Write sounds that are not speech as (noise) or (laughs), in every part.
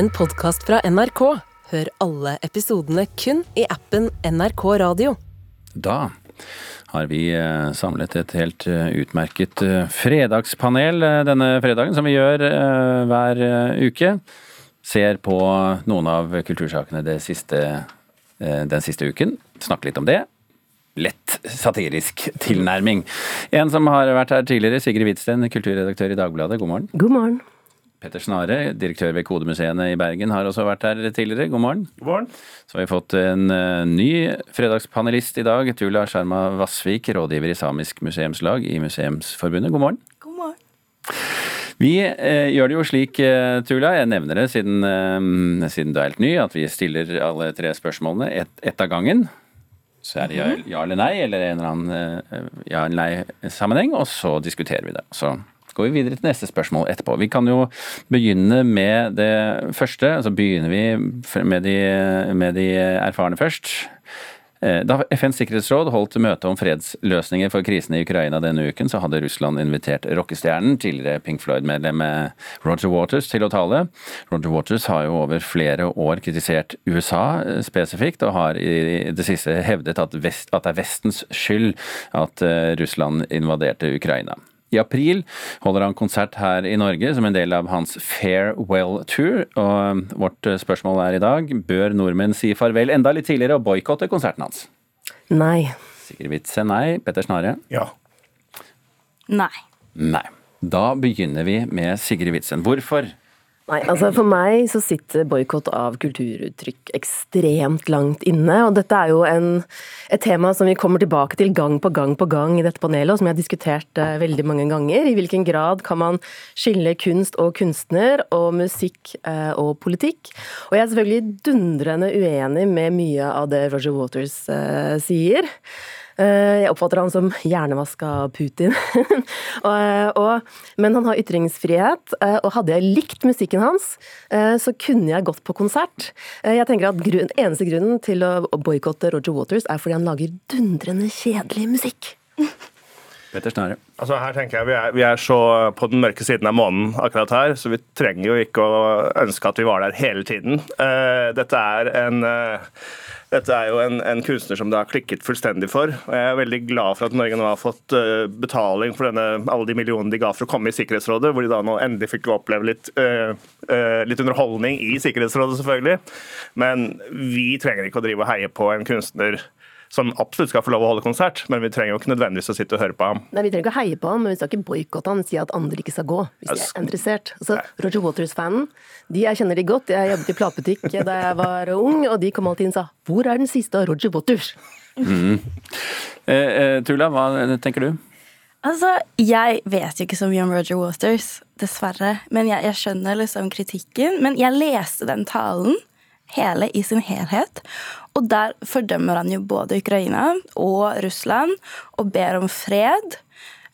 en podkast fra NRK. Hør alle episodene kun i appen NRK Radio. Da har vi eh, samlet et helt eh, utmerket eh, fredagspanel denne fredagen, som vi gjør hver uke. Ser på noen av kultursakene det siste, den siste uken. Snakker litt om det. Lett satirisk tilnærming. En som har vært her tidligere, Sigrid Hvitsten, kulturredaktør i Dagbladet. God morgen. God morgen. Petter Snare, direktør ved Kodemuseene i Bergen, har også vært her tidligere. God morgen. God morgen. Så har vi fått en eh, ny fredagspanelist i dag. Tula Sharma Vassvik, rådgiver i Samisk museumslag i Museumsforbundet. God morgen. God morgen. Vi eh, gjør det jo slik, eh, Tula, jeg nevner det siden, eh, siden du er helt ny, at vi stiller alle tre spørsmålene ett et av gangen. Så er det ja, ja eller nei, eller en eller annen eh, ja eller nei-sammenheng, og så diskuterer vi det. Så går vi videre til neste spørsmål etterpå. Vi kan jo begynne med det første. Så begynner vi med de, med de erfarne først. Eh, Da FNs sikkerhetsråd holdt møte om fredsløsninger for krisen i Ukraina denne uken, så hadde Russland invitert rockestjernen, tidligere Pink Floyd-medlemmet Roger Waters, til å tale. Roger Waters har jo over flere år kritisert USA eh, spesifikt, og har i det siste hevdet at, vest, at det er Vestens skyld at eh, Russland invaderte Ukraina. I april holder han konsert her i Norge som en del av hans Farewell Tour. Og vårt spørsmål er i dag bør nordmenn si farvel enda litt tidligere og boikotte konserten hans? Nei. Sigrid Witze, nei. Petter Snare? Ja. Nei. Nei. Da begynner vi med Sigrid Witzen. Hvorfor? Nei, altså For meg så sitter boikott av kulturuttrykk ekstremt langt inne. Og dette er jo en, et tema som vi kommer tilbake til gang på gang på gang i dette panelet, og som jeg har diskutert eh, veldig mange ganger. I hvilken grad kan man skille kunst og kunstner, og musikk eh, og politikk? Og jeg er selvfølgelig dundrende uenig med mye av det Roger Waters eh, sier. Eh, Jeg oppfatter han som hjernevaska Putin. (laughs) og, og, men han har ytringsfrihet, eh, og hadde jeg likt musikken hans, eh, så kunne jeg gått på konsert. Eh, Jeg tenker at grunn, Eneste grunnen til å boikotte Roger Waters er fordi han lager dundrende kjedelig musikk. Petter Snare. Altså her tenker jeg Vi er, vi er så på den mørke siden av månen akkurat her, så vi trenger jo ikke å ønske at vi var der hele tiden. Uh, dette er en eh, dette er jo en, en kunstner som det har klikket fullstendig for. og Jeg er veldig glad for at Norge nå har fått eh, betaling for denne, alle de millionene de ga for å komme i Sikkerhetsrådet, hvor de da nå endelig fikk oppleve litt, eh, eh, litt underholdning i Sikkerhetsrådet, selvfølgelig. Men vi trenger ikke å drive og heie på en kunstner som absolutt skal få lov å holde konsert, men vi trenger jo ikke nødvendigvis å sitte og høre på ham. Nei, Vi trenger ikke å heie på ham, men vi skal ikke boikotte ham og si at andre ikke skal gå. hvis de er interessert. Altså, Roger Waters-fanen, de jeg kjenner de godt. Jeg jobbet i platebutikk (laughs) da jeg var ung, og de kom alltid inn og sa 'Hvor er den siste av Roger Waters?' Eh, eh, Tula, hva tenker du? Altså, jeg vet jo ikke så mye om Roger Waters, dessverre. Men jeg, jeg skjønner liksom kritikken. Men jeg leste den talen, hele i sin helhet. Og der fordømmer han jo både Ukraina og Russland, og ber om fred.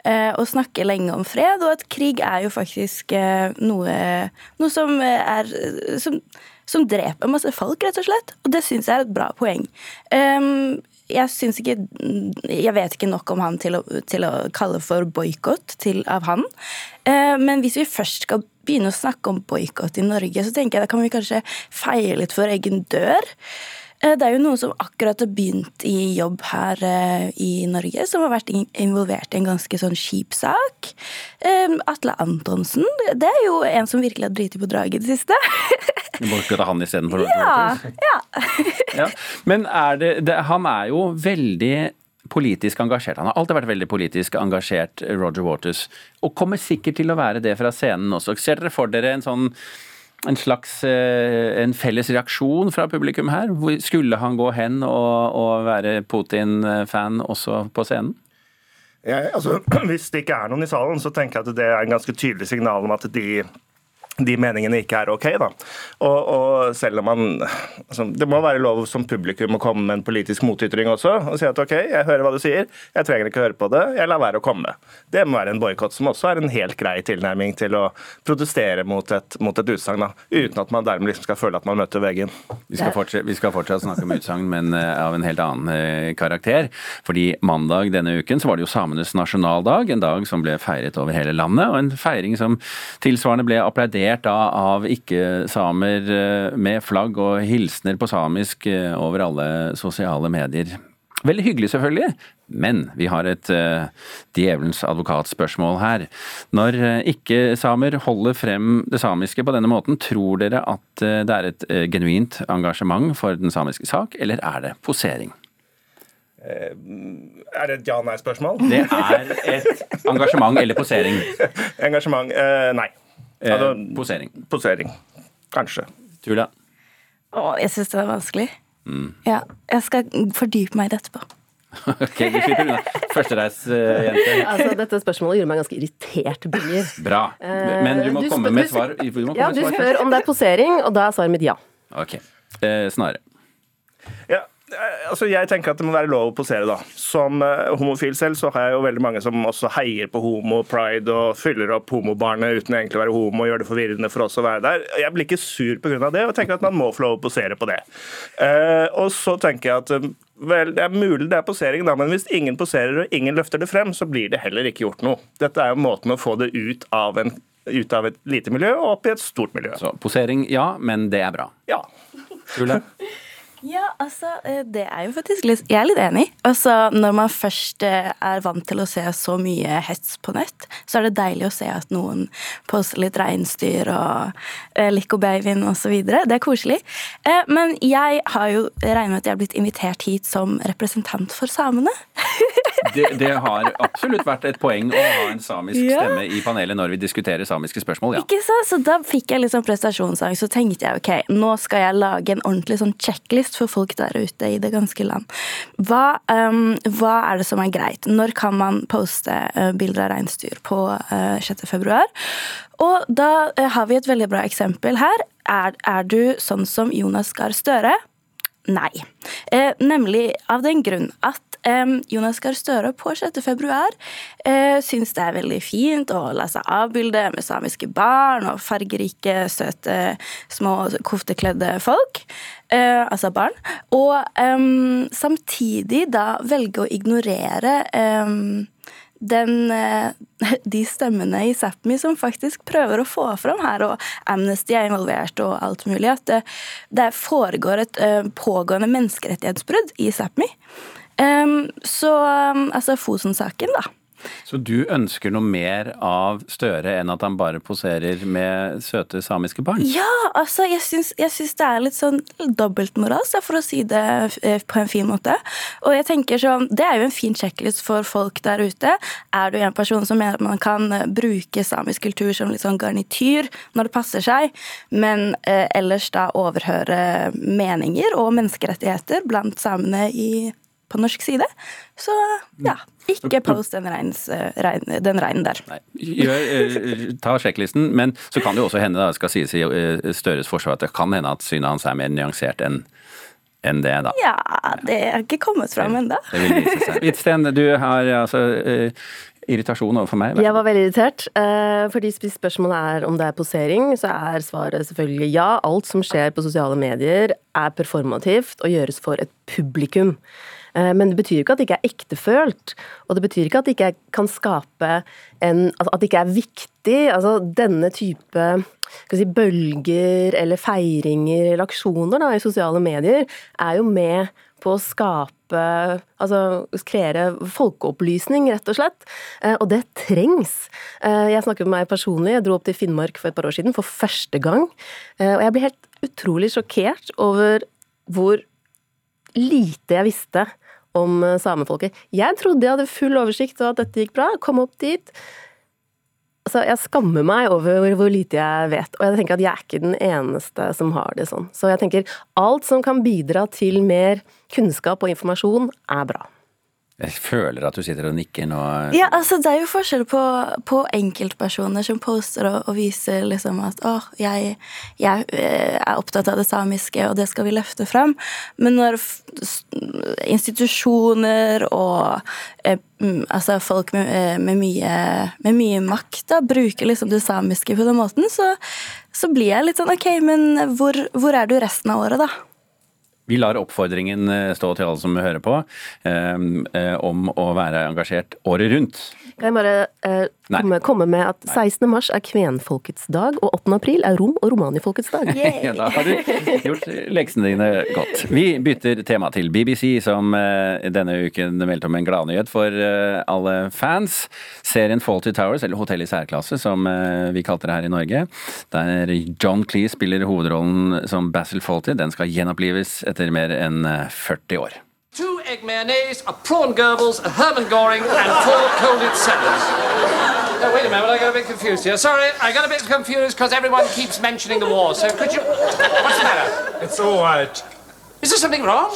eh, Og snakker lenge om fred, og at krig er jo faktisk eh, noe, noe som er som, som dreper masse folk, rett og slett. Og det syns jeg er et bra poeng. Um, jeg syns ikke Jeg vet ikke nok om han til å, til å kalle for boikott av han. Eh, men hvis vi først skal begynne å snakke om boikott i Norge, så tenker jeg da kan vi kanskje feie litt for egen dør. Eh, Det er jo noen som akkurat har begynt i jobb her eh, i Norge, som har vært involvert i en ganske sånn kjip sak. Eh, Atle Antonsen, det er jo en som virkelig har driti på draget i det siste. (laughs) ta han istedenfor ja, ja. Ja. Men er det, det, han er jo veldig politisk engasjert. Han har alltid vært veldig politisk engasjert, Roger Waters. Og kommer sikkert til å være det fra scenen også. Ser dere for dere en sånn en slags eh, en felles reaksjon fra publikum her? Skulle han gå hen og, og være Putin-fan også på scenen? Ja, altså, (clears throat) hvis det ikke er noen i salen, så tenker jeg at det er en ganske tydelig signal om at de de meningene ikke er ok. da. Og, og selv om man altså, Det må være lov som publikum å komme med en politisk motytring også. Og si at ok, jeg hører hva du sier, jeg trenger ikke å høre på det, jeg lar være å komme. Det må være en boikott, som også er en helt grei tilnærming til å protestere mot et, mot et utsagn. Uten at man dermed liksom skal føle at man møter veggen. Vi skal, fortsatt, vi skal fortsatt snakke om utsagn, men eh, av en helt annen eh, karakter. Fordi mandag denne uken så var det jo samenes nasjonaldag, en dag som ble feiret over hele landet. Og en feiring som tilsvarende ble applaudert inundert da av ikke-samer eh, med flagg og hilsener på samisk eh, over alle sosiale medier. Veldig hyggelig, selvfølgelig, men vi har et uh, djevelens advokatspørsmål her. Når uh, ikke-samer holder frem det samiske på denne måten, tror dere at uh, det er et genuint engasjement for den samiske sak, eller er det posering? Er det et ja-nei-spørsmål? Det er et engasjement eller posering. (laughs) Engasjement nei. Altså, posering. Posering. Kanskje. Tulla? Å, jeg syns det er vanskelig. Mm. Ja, jeg skal fordype meg i det etterpå. (laughs) ok, du slipper unna. Førstereisjente. altså, dette spørsmålet gjorde meg ganske irritert, Birger. Bra. Men du må du komme med svar. ja, du spør om det er posering, og da er svaret mitt ja. Ok. Eh, snarere. Ja, Eh, altså jeg tenker at det må være lov å posere, da. Som uh, homofil selv så har jeg jo veldig mange som også heier på homo-pride og fyller opp homobarnet uten egentlig å være homo og gjør det forvirrende for oss å være der. Jeg blir ikke sur pga. det, og tenker at man må få lov å posere på det. Uh, og så tenker jeg at Vel, Det er mulig det er posering, da, men hvis ingen poserer og ingen løfter det frem, så blir det heller ikke gjort noe. Dette er jo måten å få det ut av, en, ut av et lite miljø og opp i et stort miljø. Så posering, ja, men det er bra. Ja. Trulle? (laughs) Ja, altså, eh, det er jo faktisk litt Jeg er litt enig. Altså, Når man først eh, er vant til å se så mye hets på nett, så er det deilig å se at noen poster litt reinsdyr og eh, Lico babyen osv. Det er koselig. Eh, men jeg har jo regnet med at jeg har blitt invitert hit som representant for samene. (laughs) det, det, har absolutt vært et poeng å ha en samisk ja. stemme i panelet når vi diskuterer samiske spørsmål, ja. Ikke så, så da fikk jeg litt sånn prestasjonsangst, så tenkte jeg ok, nå skal jeg lage en ordentlig sånn checklist for folk der ute i det ganske land. Hva, um, hva er det som er greit? Når kan man poste uh, bilder av reinsdyr på uh, 6. februar? Og da uh, har vi et veldig bra eksempel her. Er, er du sånn som Jonas Gahr Støre? Nei. Eh, nemlig av den grunn at eh, Jonas Gahr Støre på 6. februar eh, syns det er veldig fint å la seg avbilde med samiske barn og fargerike, søte, små koftekledde folk. Eh, altså barn. Og eh, samtidig da velge å ignorere eh, den, eh, (laughs) de stemmene i Sápmi som faktisk prøver å få fram her, og Amnesty er involvert og alt mulig, at det, det foregår et uh, pågående menneskerettighetsbrudd i Sápmi. Så altså Fosen-saken, da. Så du ønsker noe mer av Støre enn at han bare poserer med søte samiske barn? Ja, altså jeg syns, jeg syns det er litt sånn dobbeltmoralsk, for å si det eh, på en fin måte. Og jeg tenker sånn, Det er jo en fin sjekklist for folk der ute. Er du en person som mener at man kan eh, bruke samisk kultur som litt sånn garnityr når det passer seg, men eh, ellers da overhøre meninger og menneskerettigheter blant samene i på norsk side. Så ja, ikke post den, regns, eh, den regnen der. Nei, gjør, eh, ta sjekklisten, men så kan det jo også hende, da, skal sies i eh, Støres forsvar, at det kan hende at synet hans er mer nyansert enn enn det, da. Ja, det har ikke kommet fram ennå. Hvitsten, (laughs) du har altså irritasjon overfor meg? Jeg var veldig irritert. Fordi spørsmålet er om det er posering, så er svaret selvfølgelig ja. Alt som skjer på sosiale medier er performativt og gjøres for et publikum. Eh, men det betyr ikke at det ikke er ektefølt, og det betyr ikke at det ikke kan skape en altså At det ikke er viktig. Altså denne type si, bølger eller feiringer eller aksjoner da, i sosiale medier er jo med på å skape Altså kreere folkeopplysning, rett og slett. Eh, og det trengs. Eh, jeg snakket med meg personlig. Jeg dro opp til Finnmark for et par år siden for første gang. Og jeg ble helt utrolig sjokkert over hvor lite jeg visste om eh, samefolket. Jeg trodde jeg hadde full oversikt og at dette gikk bra. Kom opp dit. Altså, jeg skammer meg over hvor lite jeg vet, og jeg tenker at jeg er ikke den eneste som har det sånn. Så jeg tenker alt som kan bidra til mer kunnskap og informasjon, er bra. Jeg føler at du sitter og nikker nå. Ja, altså Det er jo forskjell på, på enkeltpersoner som poster og, og viser liksom at å, jeg, jeg, eh, er opptatt av det samiske, og det skal vi løfte frem. Men når institusjoner og eh, altså folk med, eh, med, mye, med, mye, makt da, bruker liksom det samiske på den måten, så, så, blir jeg litt sånn OK, men hvor, hvor er du resten av året, da? Vi lar oppfordringen eh, stå til alle som hører på, eh, eh, om å være engasjert året rundt. Kan jeg bare eh, komme, komme med at 16. mars er kvenfolkets dag, og 8. april er rom- og romanifolkets dag. (laughs) Ja, da har du gjort leksene dine godt. Vi bytter tema til BBC, som denne uken meldte om en gladnyhet for alle fans. Serien Fawlty Towers, eller Hotell i særklasse, som vi kalte det her i Norge, der John Clee spiller hovedrollen som Basil Fawlty, den skal gjenopplives etter mer enn eh, 40 år. Two egg mayonnaise, a prawn Goebbels, a Herman Goring, and four colded salads. Oh, wait a minute, I got a bit confused here. Sorry, I got a bit confused because everyone keeps mentioning the war. So could you... What's the matter? It's all right. Is there something wrong?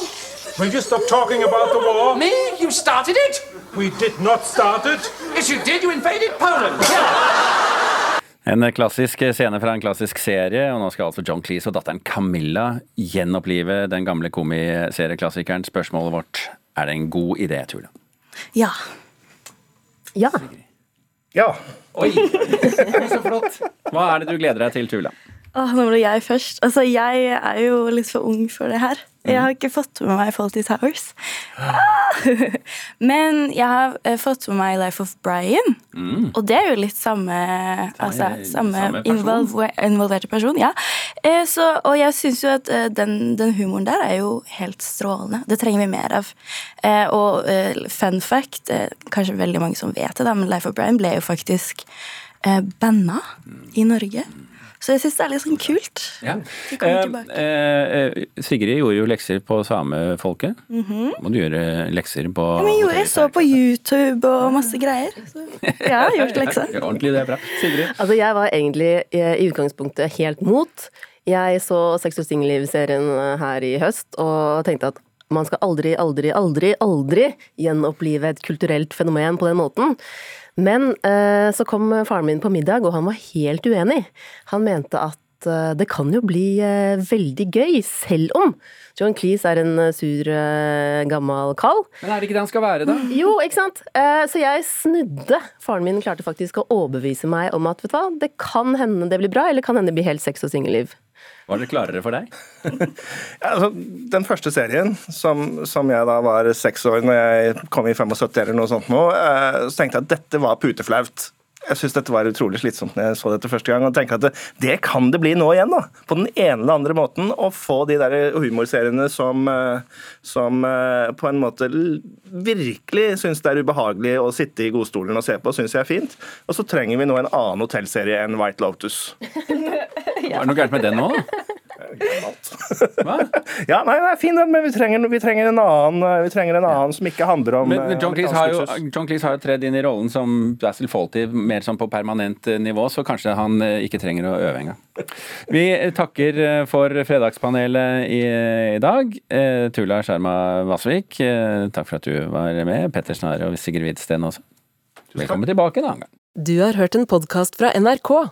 Will you stop talking about the war? Me? You started it? We did not start it. Yes, you did. You invaded Poland. Yeah. En klassisk scene fra en klassisk serie, og nå skal altså John Cleese og datteren Camilla gjenopplive den gamle komiserieklassikeren. Spørsmålet vårt er det en god idé, Tula? Ja. Ja. Ja. Oi, (laughs) så flott! Hva er det du gleder deg til, Tula? Åh, nå ble jeg først. Altså, jeg er jo litt for ung for det her. Jeg har ikke fått med meg Faulty Towers. Ah! (laughs) Men jeg har eh, fått med meg Life of Brian. Og det er jo litt samme Altså, samme, samme person. involverte person. Ja. Eh, Så, og jeg syns jo at eh, den, den humoren der er jo helt strålende. Det trenger vi mer av. Og fun fact, kanskje veldig mange som vet det, men Life of Brian ble jo faktisk banna i Norge. Så jeg syns det er litt sånn kult. Ja. De kommer Eh, tilbake. eh, eh, Sigrid gjorde jo lekser på samefolket. Må du gjøre lekser på. Ja, men jo, jeg så på YouTube og masse greier. Så (laughs) jeg har gjort lekser. Ja, Ordentlig, det er bra. Sigrid? Altså, jeg var egentlig eh, i utgangspunktet helt mot. Jeg så Sex og singelliv-serien her i høst, og tenkte at man skal aldri, aldri, aldri, aldri gjenopplive et kulturelt fenomen på den måten. Men eh, så kom faren min på middag, og han var helt uenig. Han mente at eh, det kan jo bli eh, veldig gøy, selv om John Cleese er en eh, sur, eh, gammel kall. Men er det ikke det han skal være, da? Jo, ikke sant? Eh, Så jeg snudde. Faren min klarte faktisk å overbevise meg om at vet du hva, det kan hende det blir bra, eller kan hende det blir helt sex og singelliv. Var det klarere for deg? (laughs) Ja, altså, den første serien, som, som jeg da var seks år når jeg kom i 75 eller noe sånt nå, eh, så tenkte jeg at dette var puteflaut. Jeg syns dette var utrolig slitsomt når jeg så dette første gang. og tenkte at det, det kan det bli nå igjen, da. På den ene eller andre måten. Å få de der humorseriene som, eh, som eh, på en måte virkelig syns det er ubehagelig å sitte i godstolen og se på, syns jeg er fint. Og så trenger vi nå en annen hotellserie enn White Lotus. (laughs) Er det noe gærent med den? Hva? (laughs) Ja, nei, det er fin den, men vi trenger, vi trenger en annen vi trenger en annen som ikke handler om Men men John Cleese har jo. John Cleese har jo tredd inn i rollen som Basil Fawlty mer sånn på permanent eh, nivå, så kanskje han eh, ikke trenger å øve engang. (laughs) Vi takker eh, for fredagspanelet i, i dag. Eh, Tula Skjerma Vasvik, eh, takk for at du var med. Petter Snare og Sigrid Hvidsten også. Velkommen tilbake en annen gang. Du har hørt en podkast fra NRK.